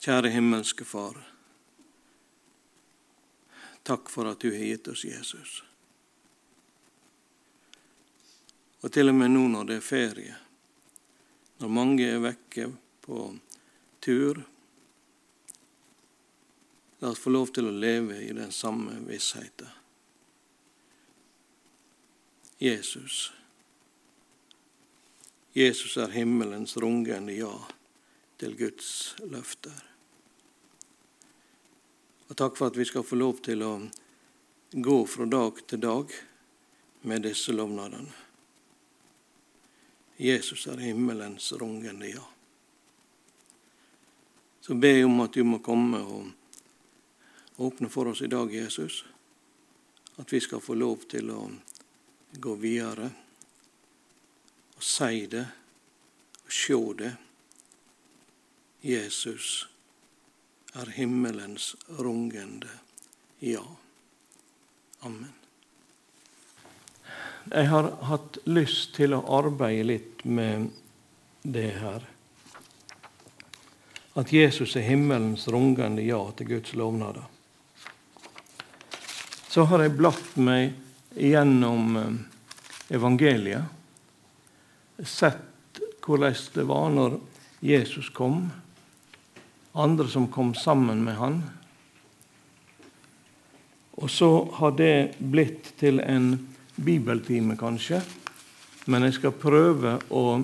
Kjære himmelske Far. Takk for at du har gitt oss Jesus. Og til og med nå når det er ferie, når mange er vekke på tur, la oss få lov til å leve i den samme vissheten. Jesus. Jesus er himmelens rungende ja til Guds løfter. Og takk for at vi skal få lov til å gå fra dag til dag med disse lovnadene. Jesus er himmelens rungende ja. Så be jeg om at du må komme og åpne for oss i dag, Jesus. At vi skal få lov til å gå videre og si det og se det. Jesus er himmelens rungende ja. Amen. Jeg har hatt lyst til å arbeide litt med det her. At Jesus er himmelens rungende ja til Guds lovnader. Så har jeg blatt meg gjennom eh, evangeliet, sett hvordan det var når Jesus kom andre som kom sammen med han. Og så har det blitt til en bibeltime, kanskje. Men jeg skal prøve å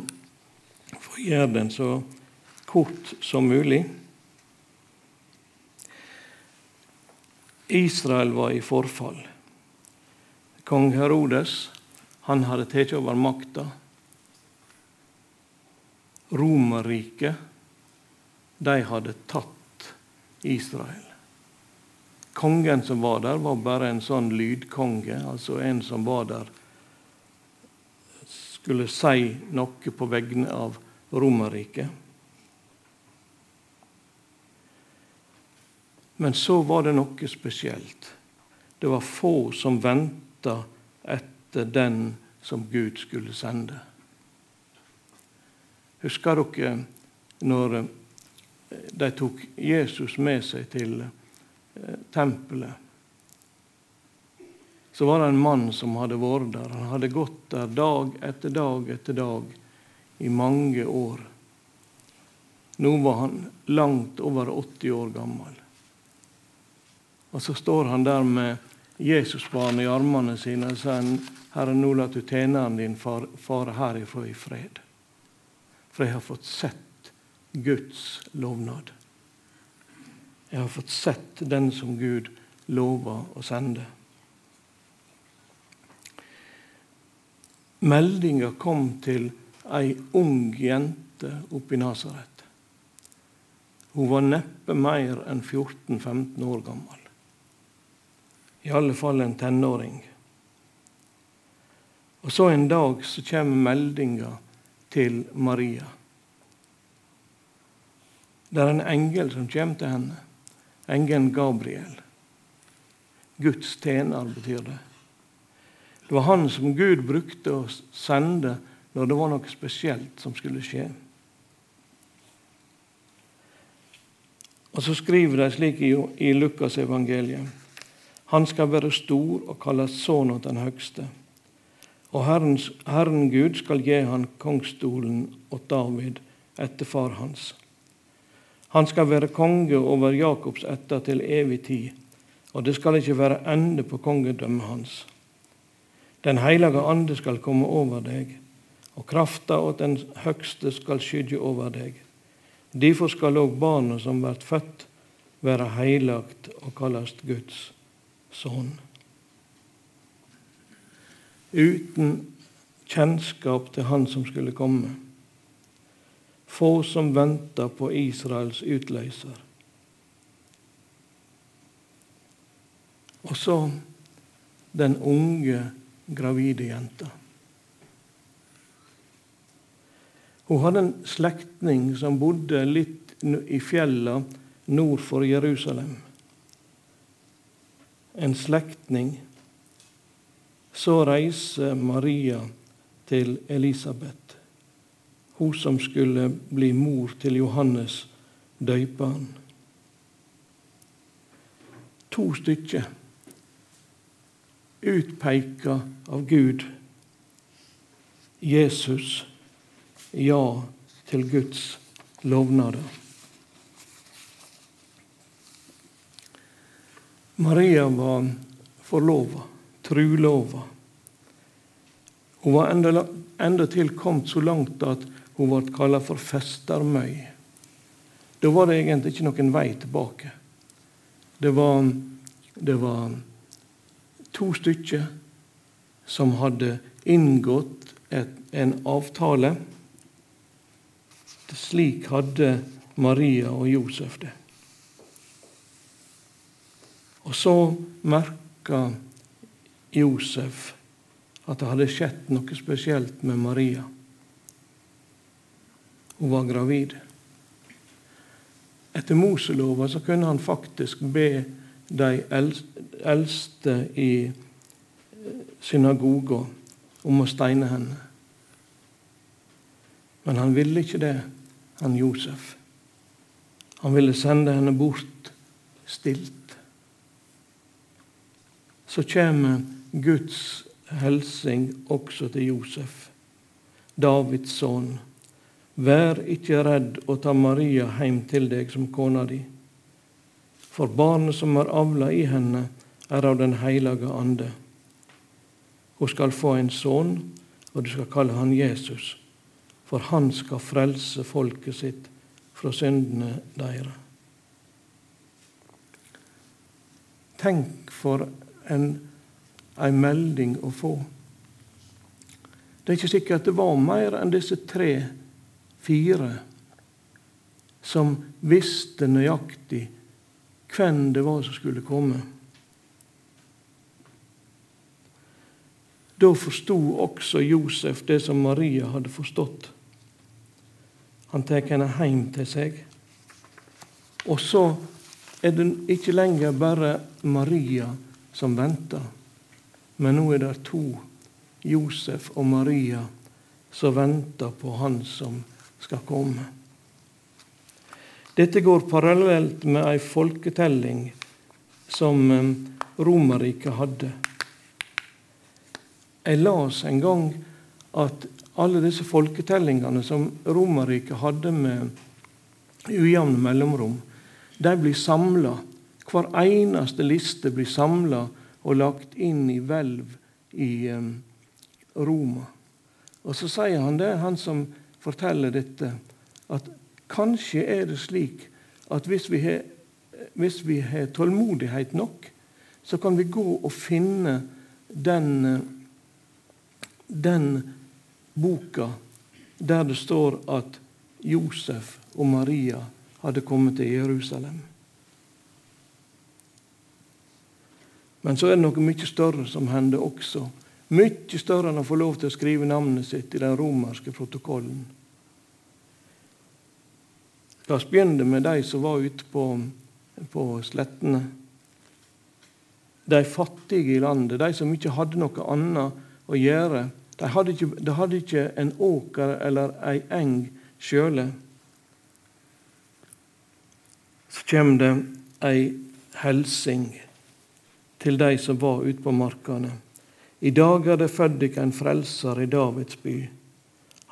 få gjøre den så kort som mulig. Israel var i forfall. Kong Herodes han hadde tatt over makta. Romerriket de hadde tatt Israel. Kongen som var der, var bare en sånn lydkonge, altså en som var der skulle si noe på vegne av Romerriket. Men så var det noe spesielt. Det var få som venta etter den som Gud skulle sende. Husker dere når de tok Jesus med seg til eh, tempelet, så var det en mann som hadde vært der. Han hadde gått der dag etter dag etter dag i mange år. Nå var han langt over 80 år gammel. Og så står han der med Jesusbarnet i armene sine og sier Herre, nå lar du tjeneren din fare herifra i fred. For jeg har fått sett Guds lovnad. Jeg har fått sett den som Gud lover å sende. Meldinga kom til ei ung jente oppe i Nasaret. Hun var neppe mer enn 14-15 år gammel. I alle fall en tenåring. Og så en dag så kommer meldinga til Maria. Det er en engel som kommer til henne. Engelen Gabriel. Guds tjener betyr det. Det var han som Gud brukte å sende når det var noe spesielt som skulle skje. Og Så skriver de slik i, i Lukas evangeliet. Han skal være stor og kalles sønn av den høgste. Og Herrens, Herren Gud skal gi han kongsstolen og David etter far hans. Han skal være konge over Jakobs ætter til evig tid, og det skal ikke være ende på kongedømmet hans. Den hellige ande skal komme over deg, og krafta og den høgste skal skygge over deg. Derfor skal òg barnet som blir født, være heilagt og kalles Guds sønn. Uten kjennskap til Han som skulle komme få som venter på Israels utløser. Og så den unge, gravide jenta. Hun hadde en slektning som bodde litt i fjella nord for Jerusalem. En slektning. Så reiser Maria til Elisabeth hun som skulle bli mor til Johannes døyperen. to stykker utpeika av Gud. Jesus ja til Guds lovnader. Maria var forlova, trulova. Hun var endatil kommet så langt at hun ble kalt for festermøy. Da var det egentlig ikke noen vei tilbake. Det var, det var to stykker som hadde inngått et, en avtale. Slik hadde Maria og Josef det. Og så merka Josef at det hadde skjedd noe spesielt med Maria. Hun var gravid. Etter Moselova så kunne han faktisk be de eldste i eh, synagoga om å steine henne. Men han ville ikke det, han Josef. Han ville sende henne bort stilt så kommer Guds helsing også til Josef, Davids sønn. Vær ikke redd å ta Maria hjem til deg som kona di. For barnet som er avla i henne, er av Den hellige ande. Hun skal få en sønn, og du skal kalle han Jesus, for han skal frelse folket sitt fra syndene deres. Tenk for en, en melding å få. Det er ikke sikkert det var mer enn disse tre-fire som visste nøyaktig hvem det var som skulle komme. Da forsto også Josef det som Maria hadde forstått. Han tar henne hjem til seg. Og så er det ikke lenger bare Maria som venter. Men nå er det to, Josef og Maria, som venter på Han som skal komme. Dette går parallelt med ei folketelling som eh, Romerriket hadde. Jeg las en gang at alle disse folketellingene som Romerriket hadde med ujevne mellomrom, de blir samla hver eneste liste blir samla og lagt inn i hvelv i um, Roma. Og Så sier han det, han som forteller dette, at kanskje er det slik at hvis vi har, tålmodighet nok, så kan vi gå og finne den, den boka der det står at Josef og Maria hadde kommet til Jerusalem. Men så er det noe mye større som hender også. Mye større enn å få lov til å skrive navnet sitt i den romerske protokollen. La oss begynne med de som var ute på, på slettene. De fattige i landet, de som ikke hadde noe annet å gjøre. De hadde ikke, de hadde ikke en åker eller ei eng sjøle. Så kommer det ei helsing til de som var ute på markene. I dag er det født dykk en frelser i Davids by.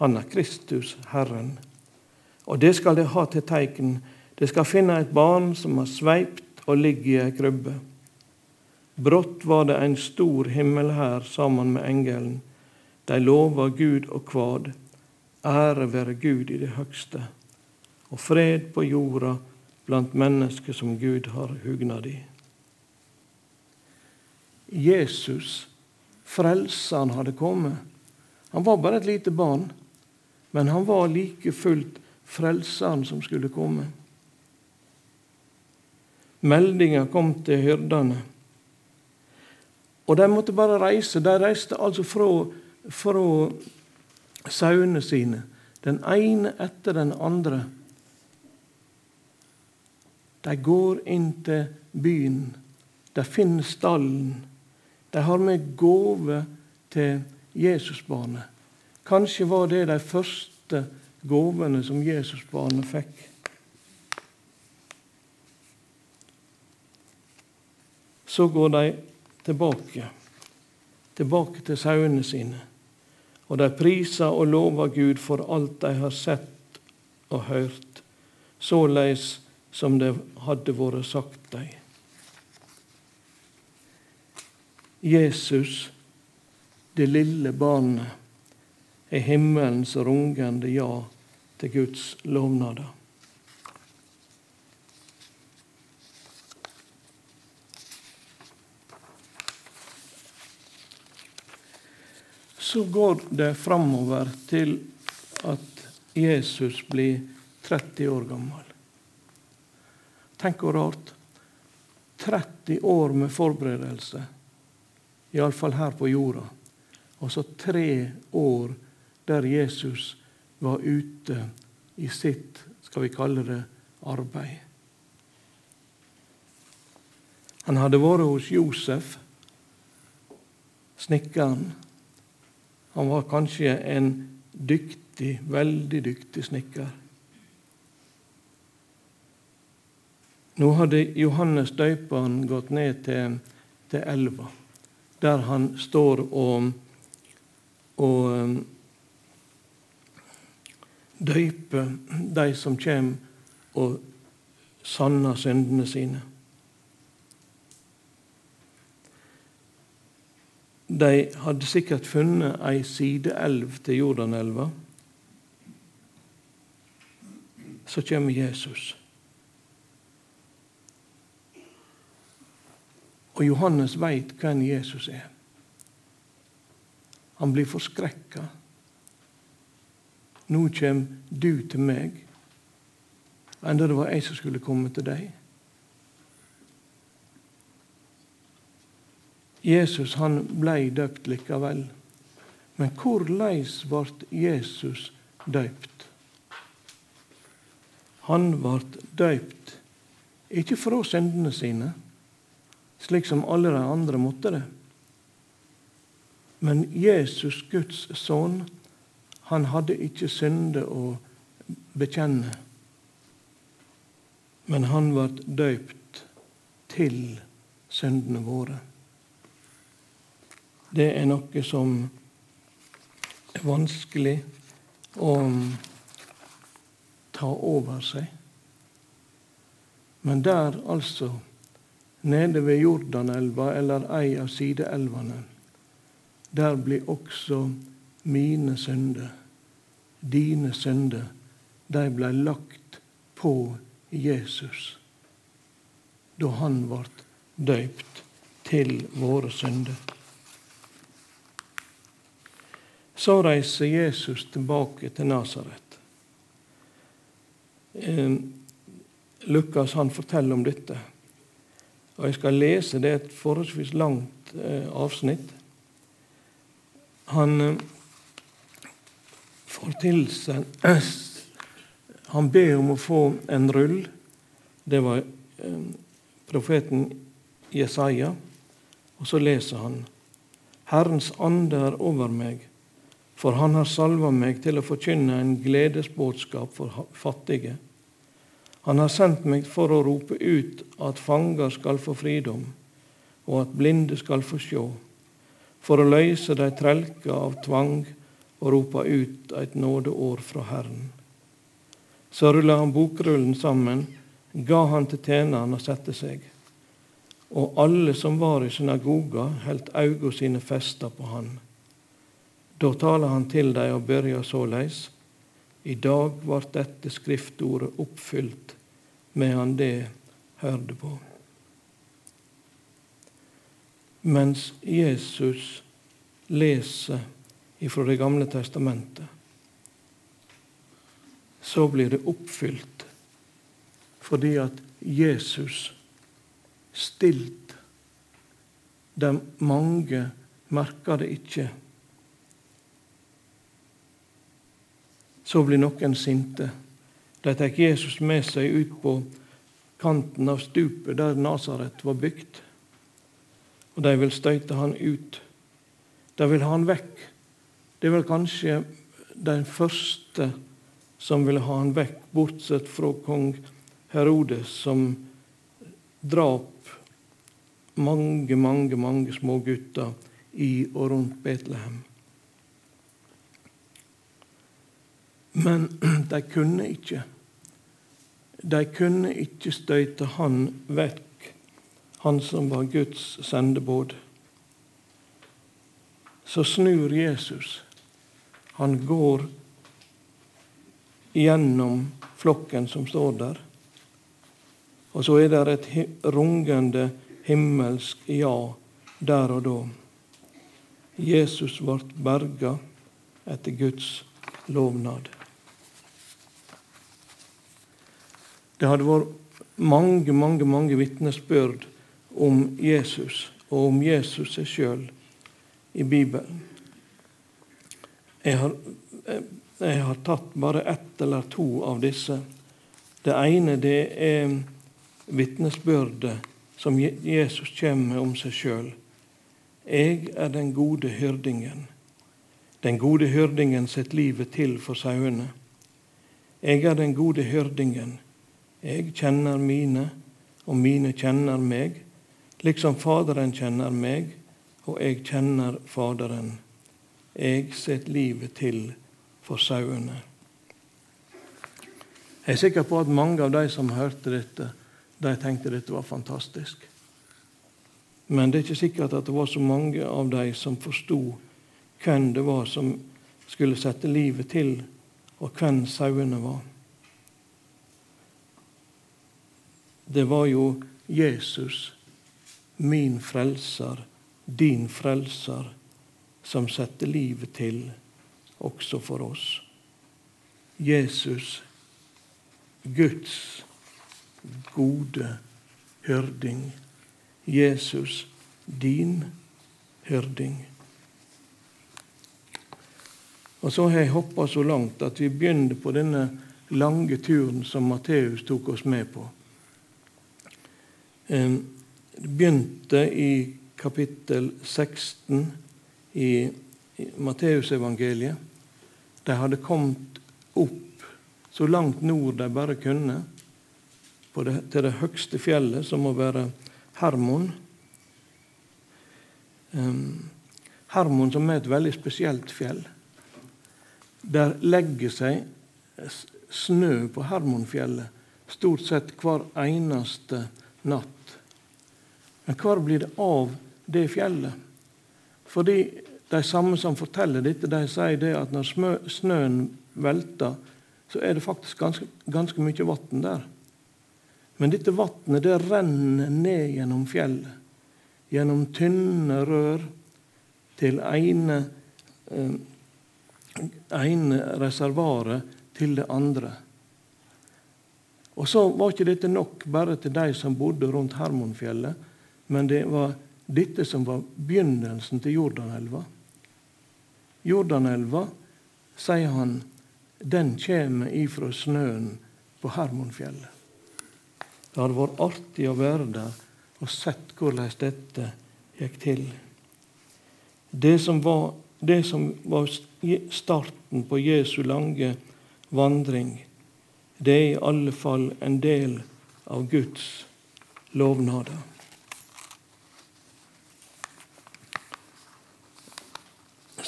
Han er Kristus, Herren. Og det skal de ha til teiken. De skal finne et barn som har sveipt og ligger i ei krybbe. Brått var det en stor himmelhær sammen med engelen. De lova Gud og kvad. Ære være Gud i det høgste, og fred på jorda blant mennesker som Gud har hugnad i. Jesus, frelseren, hadde kommet. Han var bare et lite barn, men han var like fullt frelseren som skulle komme. Meldinga kom til hyrdene. Og de måtte bare reise. De reiste altså fra, fra sauene sine, den ene etter den andre. De går inn til byen. De finner stallen. De har med gave til Jesusbarnet. Kanskje var det de første gavene som Jesusbarnet fikk. Så går de tilbake, tilbake til sauene sine. Og de priser og lover Gud for alt de har sett og hørt, såleis som det hadde vært sagt dem. Jesus, det lille barnet, er himmelens rungende ja til Guds lovnader. Så går det framover til at Jesus blir 30 år gammel. Tenk hvor rart. 30 år med forberedelse, iallfall her på jorda. Og så tre år der Jesus var ute i sitt, skal vi kalle det, arbeid. Han hadde vært hos Josef, snekkeren. Han var kanskje en dyktig, veldig dyktig snekker. Nå hadde Johannes døperen gått ned til, til elva, der han står og, og um, døyper de som kommer og sanner syndene sine. De hadde sikkert funnet ei sideelv til Jordanelva. Så kommer Jesus. Og Johannes veit hvem Jesus er. Han blir forskrekka. Nå kommer du til meg, enda det var jeg som skulle komme til deg. Jesus han blei døpt likevel. Men korleis ble Jesus døpt? Han ble døpt ikke fra syndene sine slik som alle de andre måtte det. Men Jesus, Guds sønn, han hadde ikke synde å bekjenne. Men han ble døypt til syndene våre. Det er noe som er vanskelig å ta over seg. Men der, altså, nede ved Jordanelva eller ei av sideelvene. Der blir også mine synder, dine synder, de ble lagt på Jesus da han ble døypt til våre synder. Så reiser Jesus tilbake til Nasaret. Eh, Lukas han forteller om dette. Og Jeg skal lese det et forholdsvis langt eh, avsnitt. Han eh, får til seg Han ber om å få en rull. Det var eh, profeten Jesaja. Og så leser han Herrens ande er over meg, for han har salva meg til å forkynne en gledesbudskap for fattige. Han har sendt meg for å rope ut at fanger skal få fridom, og at blinde skal få sjå, for å løse de trelka av tvang og rope ut et nådeår fra Herren. Så rulla han bokrullen sammen, ga han til tjeneren og sette seg. Og alle som var i synagoga, heldt auga sine festa på han. Da taler han til dem og børja såleis. I dag vart dette skriftordet oppfylt med de hørte på. Mens Jesus leser ifra Det gamle testamentet, så blir det oppfylt fordi at Jesus stilt De mange merker det ikke. Så blir noen sinte. De tar Jesus med seg ut på kanten av stupet der Nasaret var bygd. Og de vil støyte han ut. De vil ha han vekk. Det er vel kanskje den første som ville ha han vekk, bortsett fra kong Herodes, som drap mange, mange, mange små gutter i og rundt Betlehem. Men de kunne ikke. De kunne ikke støyte han vekk, han som var Guds sendebåd. Så snur Jesus. Han går gjennom flokken som står der. Og så er det et rungende himmelsk ja der og da. Jesus ble berga etter Guds lovnad. Det hadde vært mange, mange, mange vitnesbyrd om Jesus og om Jesus seg sjøl i Bibelen. Jeg har, jeg har, tatt bare ett eller to av disse. Det ene det er vitnesbyrdet som Jesus kommer med om seg sjøl. Jeg er den gode hyrdingen. Den gode hyrdingen setter livet til for sauene. Jeg er den gode hyrdingen. Jeg kjenner mine, og mine kjenner meg, liksom Faderen kjenner meg, og jeg kjenner Faderen. Jeg setter livet til for sauene. Jeg er sikker på at mange av de som hørte dette, de tenkte dette var fantastisk. Men det er ikke sikkert at det var så mange av de som forsto hvem det var som skulle sette livet til, og hvem sauene var. Det var jo Jesus, min frelser, din frelser, som setter livet til også for oss. Jesus, Guds gode hyrding. Jesus, din hyrding. Og så har jeg hoppa så langt at vi begynner på denne lange turen som Matteus tok oss med på. Det begynte i kapittel 16 i Matteusevangeliet. De hadde kommet opp så langt nord de bare kunne, det, til det høgste fjellet, som må være Hermon. Um, Hermon som er et veldig spesielt fjell. Der legger seg snø på Hermonfjellet stort sett hver eneste natt. Men hvor blir det av det fjellet? Fordi de samme som forteller dette, de sier det at når snøen velter, så er det faktisk ganske, ganske mye vann der. Men dette vannet det renner ned gjennom fjellet, gjennom tynne rør, til ene, eh, ene reservoaret til det andre. Og så var ikke dette nok bare til de som bodde rundt Hermonfjellet, men det var dette som var begynnelsen til Jordanelva. Jordanelva, sier han, den kommer ifra snøen på Hermonfjellet. Det hadde vært artig å være der og sett hvordan dette gikk til. Det som var, det som var starten på Jesu lange vandring, det er i alle fall en del av Guds lovnader.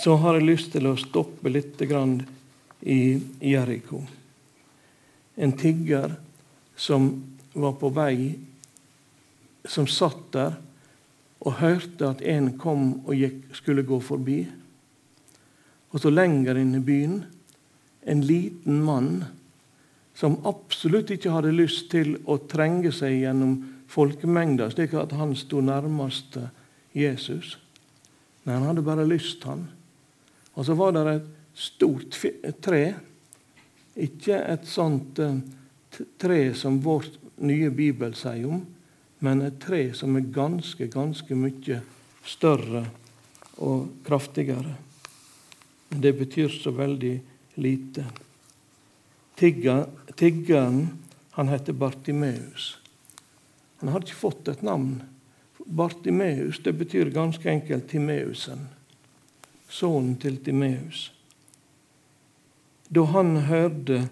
så har jeg lyst til å stoppe litt i Jeriko. En tigger som var på vei, som satt der og hørte at en kom og gikk, skulle gå forbi. Og så lenger inn i byen en liten mann som absolutt ikke hadde lyst til å trenge seg gjennom folkemengder, slik at han sto nærmest Jesus. Nei, han hadde bare lyst, han, og så var det et stort tre. Ikke et sånt uh, tre som vår nye bibel sier om, men et tre som er ganske, ganske mye større og kraftigere. Men det betyr så veldig lite. Tigger, tiggeren han heter Bartimeus. Han hadde ikke fått et navn. Bartimeus det betyr ganske enkelt Timeusen sønnen til Timeus. Da han hørte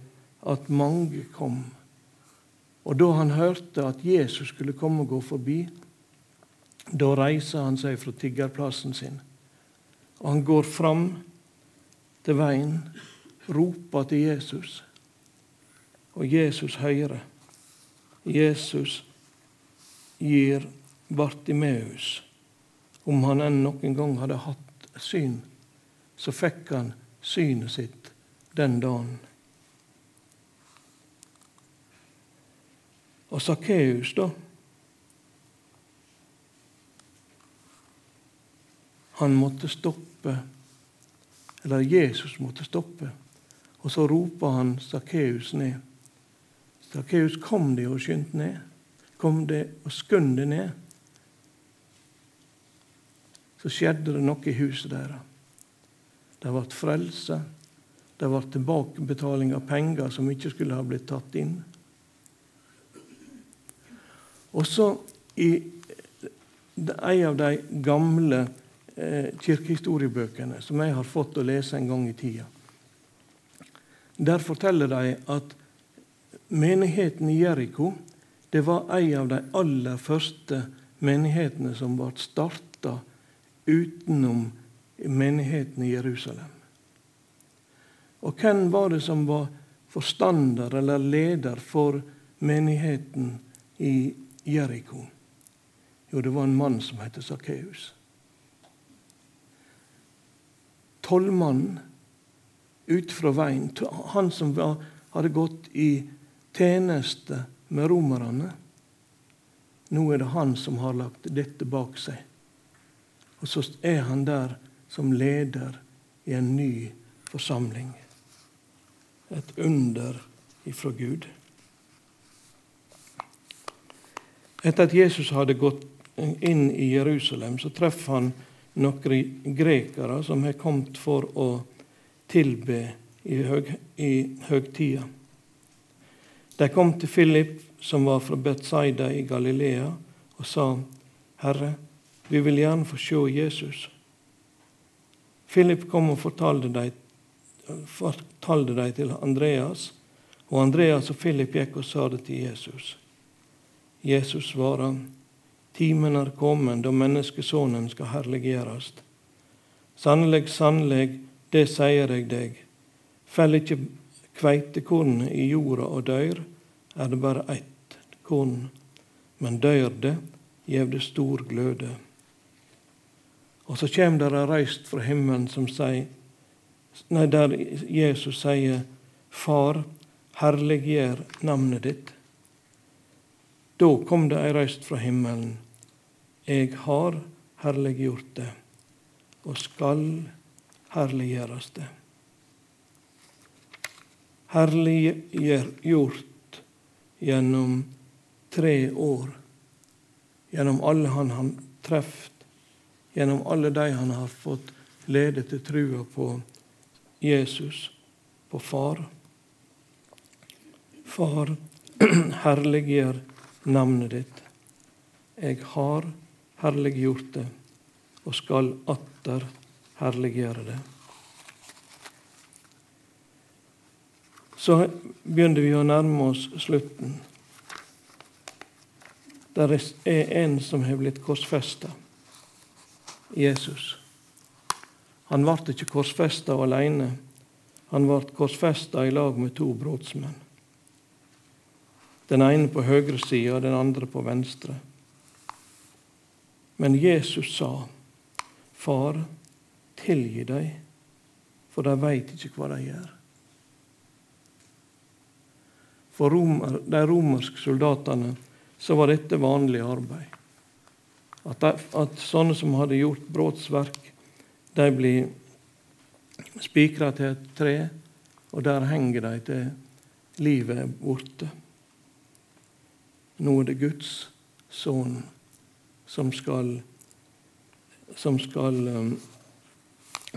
at mange kom, og da han hørte at Jesus skulle komme og gå forbi, Da reiser han seg fra tiggerplassen sin, og han går fram til veien, roper til Jesus, og Jesus hører. Jesus gir Bartimeus, om han enn noen gang hadde hatt syn, så fikk han synet sitt den dagen. Og Sakkeus, da Han måtte stoppe, eller Jesus måtte stoppe. Og så roper han Sakkeus ned. Sakkeus, kom deg og skynd ned. Kom deg og skynd deg ned. Så skjedde det noe i huset deres. Det ble frelse. Det ble tilbakebetaling av penger som ikke skulle ha blitt tatt inn. Også i en av de gamle eh, kirkehistoriebøkene som jeg har fått å lese en gang i tida, der forteller de at menigheten i Jeriko det var en av de aller første menighetene som ble starta utenom menigheten i Jerusalem. Og hvem var det som var forstander eller leder for menigheten i Jeriko? Jo, det var en mann som het Sakkeus. Tollmannen ut fra veien, han som var, hadde gått i tjeneste med romerne. Nå er det han som har lagt dette bak seg. Og så er han der som leder i en ny forsamling. Et under ifra Gud. Etter at Jesus hadde gått inn i Jerusalem, så treffer han noen grekere som har kommet for å tilbe i, høg. De kom til Philip, som var fra Betzaida i Galilea, og sa, 'Herre, vi vil gjerne få se Jesus.' Philip kom og fortalte dem, til Andreas, og Andreas og Philip gikk og sa det til Jesus. Jesus svarer, Timen er kommet da menneskesonen skal herliggjøres. Sannelig, sannelig, det sier jeg deg. Fell ikke kveitekornet i jorda og dør, er det bare ett korn. Men dør det, gjev det stor gløde. Og så kjem det ei røyst fra himmelen som sier, nei, der Jesus sier, Far, herliggjør navnet ditt. Da kom det ei røyst fra himmelen. Eg har herliggjort det, og skal herliggjøres det. Herliggjort gjennom tre år, gjennom alle han har truffet, gjennom alle de han har fått lede til trua på Jesus, på Far. Far, herliggjør navnet ditt. Jeg har herliggjort det og skal atter herliggjøre det. Så begynner vi å nærme oss slutten. Der er en som har blitt korsfesta. Jesus. Han ble ikke korsfesta alene. Han ble korsfesta i lag med to brotsmenn. Den ene på høyre side og den andre på venstre. Men Jesus sa, 'Far, tilgi dem, for de veit ikke hva de gjør.' For romer, de romerske soldatene så var dette vanlig arbeid. At, de, at sånne som hadde gjort brotsverk, de blir spikra til et tre, og der henger de til livet er borte. Nå er det Guds sønn som skal, som skal um,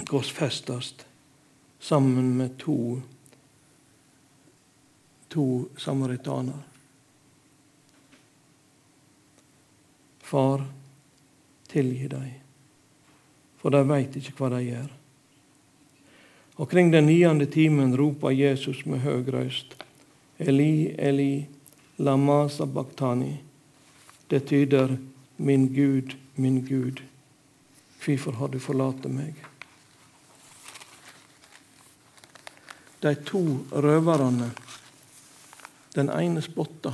korsfestes sammen med to, to samaritaner. Far, tilgi dem, for de veit ikke hva de gjør. Og kring den niende timen roper Jesus med høg røyst, Eli, Eli, lama sabachthani. Det tyder Min Gud, min Gud, hvorfor har du forlatt meg? De to røverne, den ene spotta.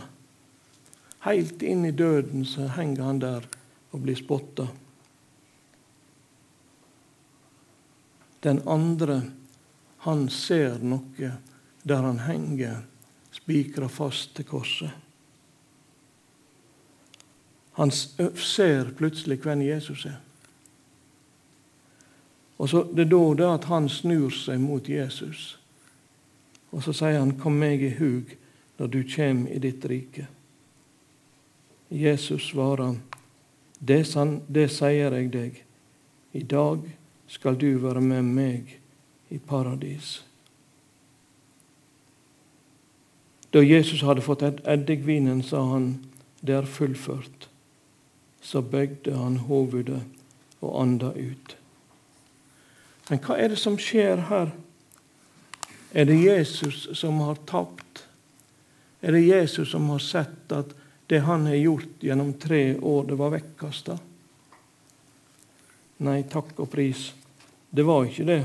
Helt inn i døden så henger han der og blir spotta. Den andre, han ser noe der han henger spikra fast til korset. Han ser plutselig hvem Jesus er. Og så Det er da det at han snur seg mot Jesus. Og så sier han, 'Kom meg i hug når du kjem i ditt rike'. Jesus svarer, det, det sier jeg deg, i dag skal du være med meg i paradis. Da Jesus hadde fått eddikvinen, sa han, det er fullført. Så bøgde han hovedet og anda ut. Men hva er det som skjer her? Er det Jesus som har tapt? Er det Jesus som har sett at det han har gjort gjennom tre år, det var vekkasta. Nei, takk og pris. Det var ikke det.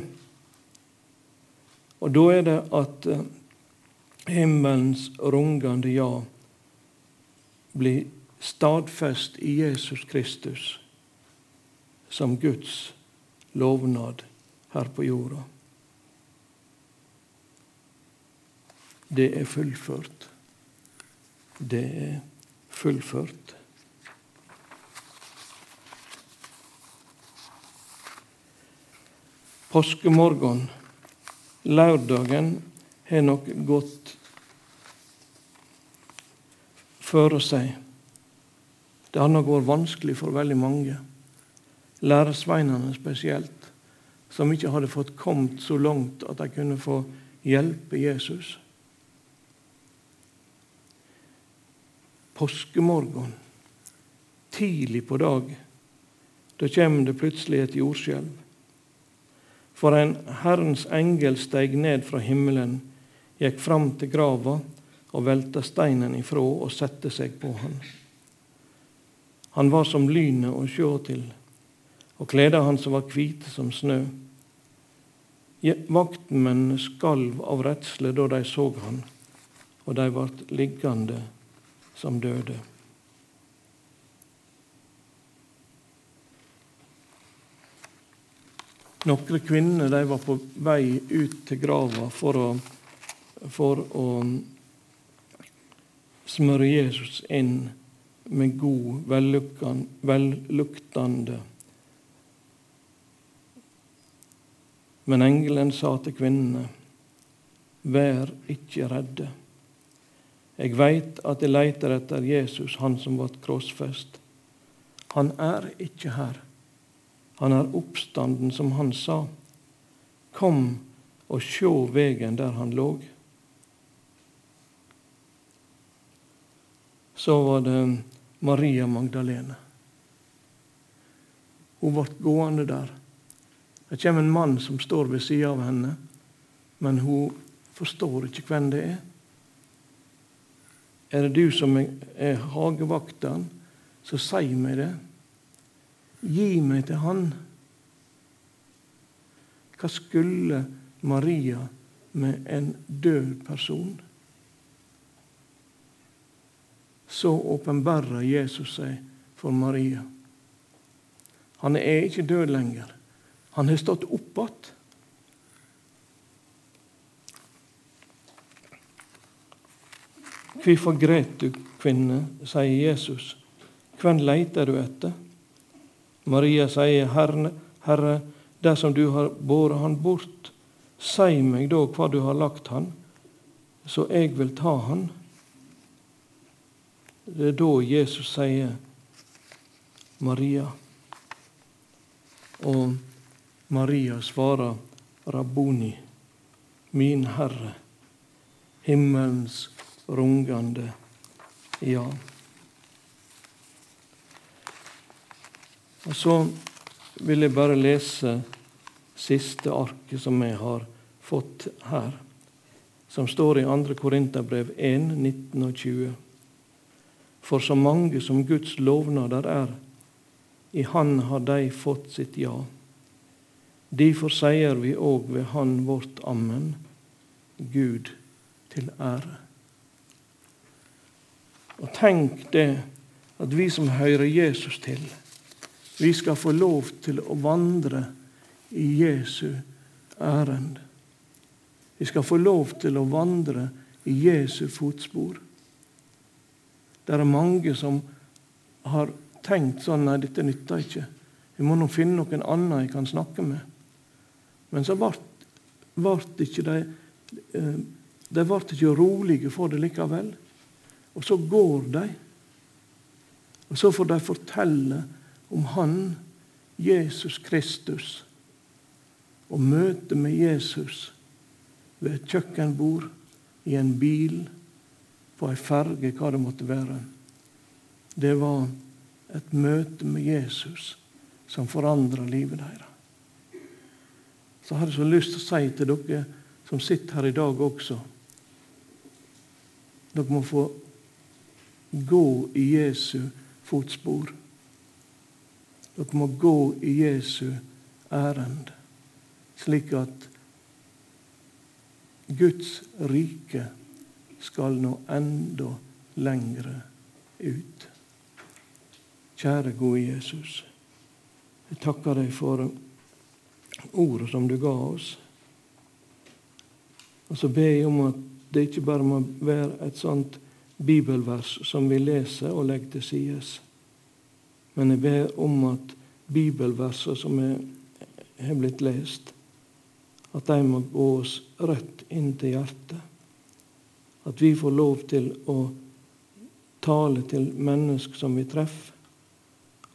Og da er det at eh, himmelens rungende ja blir stadfest i Jesus Kristus som Guds lovnad her på jorda. Det er fullført. Det er fullført. Påskemorgen, lørdagen, har nok gått føre seg. Det har nok vært vanskelig for veldig mange, læresveinene spesielt, som ikke hadde fått kommet så langt at de kunne få hjelpe Jesus. Påskemorgen, tidlig på dag, da kommer det plutselig et jordskjelv. For en Herrens engel steg ned fra himmelen, gikk fram til grava og velta steinen ifra og sette seg på han. Han var som lynet å sjå til, og kleda hans var hvite som snø. Vaktmennene skalv av redsle da de så han, og de ble liggende som døde. Noen kvinner de var på vei ut til grava for å, for å smøre Jesus inn med god, velluktende Men engelen sa til kvinnene, vær ikke redde. Jeg veit at jeg leiter etter Jesus, han som ble krossfest. Han er ikke her. Han er oppstanden, som han sa. Kom og sjå vegen der han lå. Så var det Maria Magdalene. Hun ble gående der. Det kommer en mann som står ved sida av henne, men hun forstår ikke hvem det er. Er det du som er hagevakteren, så si meg det. Gi meg til han. Hva skulle Maria med en død person? Så åpenbarer Jesus seg for Maria. Han er ikke død lenger. Han har stått opp igjen. Hvorfor gret du, kvinne? sier Jesus. Hvem leiter du etter? Maria sier, Herre, Herre, dersom du har båret han bort, si meg da hva du har lagt han, så jeg vil ta han. Det er da Jesus sier, Maria. Og Maria svarer, Rabboni, min Herre, himmelens rungende ja. Og Så vil jeg bare lese siste arket som jeg har fått her, som står i 2. Korinterbrev 1, 19 og 20. For så mange som Guds lovnader er, I Han har de fått sitt ja. Derfor sier vi òg ved Han vårt ammen, Gud til ære. Og tenk det at vi som hører Jesus til, vi skal få lov til å vandre i Jesu ærend. Vi skal få lov til å vandre i Jesu fotspor. Det er mange som har tenkt sånn Nei, dette nytter ikke. Jeg må nå finne noen annen jeg kan snakke med. Men så ble ikke de eh, De ble ikke rolige for det likevel. Og så går de. Og så får de fortelle om Han, Jesus Kristus, og møte med Jesus ved et kjøkkenbord, i en bil, på ei ferge, hva det måtte være. Det var et møte med Jesus som forandra livet deres. Så har jeg så lyst til å si til dere som sitter her i dag også Dere må få gå i Jesu fotspor. Dere må gå i Jesu ærend, slik at Guds rike skal nå enda lengre ut. Kjære, gode Jesus. Jeg takker deg for ordet som du ga oss. Og så ber jeg om at det ikke bare må være et sånt bibelvers som vi leser og legger til side. Men jeg ber om at bibelverser som har blitt lest, at de må gå oss rett inn til hjertet. At vi får lov til å tale til mennesker som vi treffer,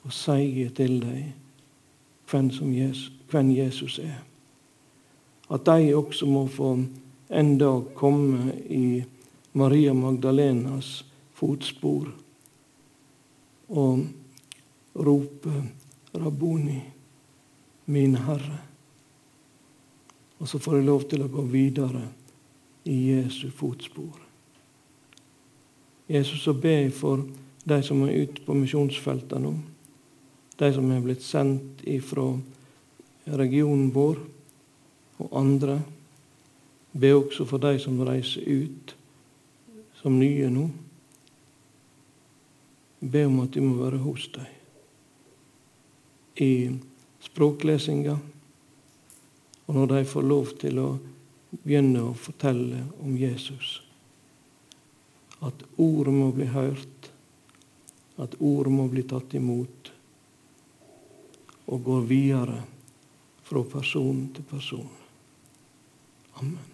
og si til dem hvem, Jesus, hvem Jesus er. At de også må få en dag komme i Maria Magdalenas fotspor og rope 'Rabboni, min Herre'. Og så får jeg lov til å gå videre i Jesu fotspor. Jesus, så ber jeg for de som er ute på misjonsfeltet nå, de som er blitt sendt ifra regionen vår, og andre. Be også for de som reiser ut som nye nå. Be om at de må være hos deg i språklesinga, og når de får lov til å begynne å fortelle om Jesus. At ordet må bli hørt, at ordet må bli tatt imot, og går videre fra person til person. Amen.